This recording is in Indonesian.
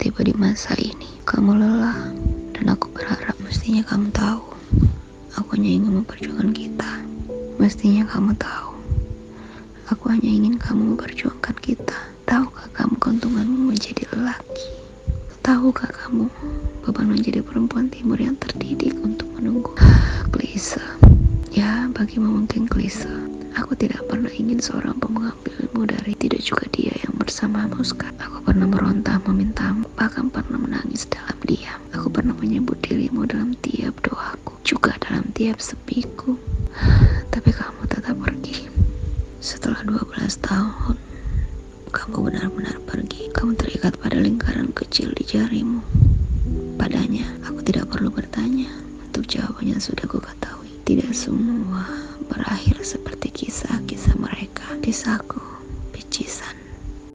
tiba di masa ini. Kamu lelah, dan aku berharap mestinya kamu tahu. Aku hanya ingin memperjuangkan kita. Mestinya kamu tahu. Aku hanya ingin kamu memperjuangkan kita. Tahukah kamu keuntunganmu menjadi lelaki? Tahukah kamu beban menjadi perempuan timur yang terdidik untuk menunggu? Klise. Ya, bagimu mungkin klise. Aku tidak pernah ingin seorang pengambil ilmu dari tidak juga dia yang bersamamu sekarang. Aku pernah meronta memintamu, bahkan pernah menangis dalam diam. Aku pernah menyebut dirimu dalam tiap doaku, juga dalam tiap sepiku. Tapi kamu tetap pergi. Setelah 12 tahun, kamu benar-benar pergi. Kamu terikat pada lingkaran kecil di jarimu. Padanya, aku tidak perlu bertanya. Untuk jawabannya sudah ku ketahui. Tidak semua berakhir seperti kisah-kisah mereka. Kisahku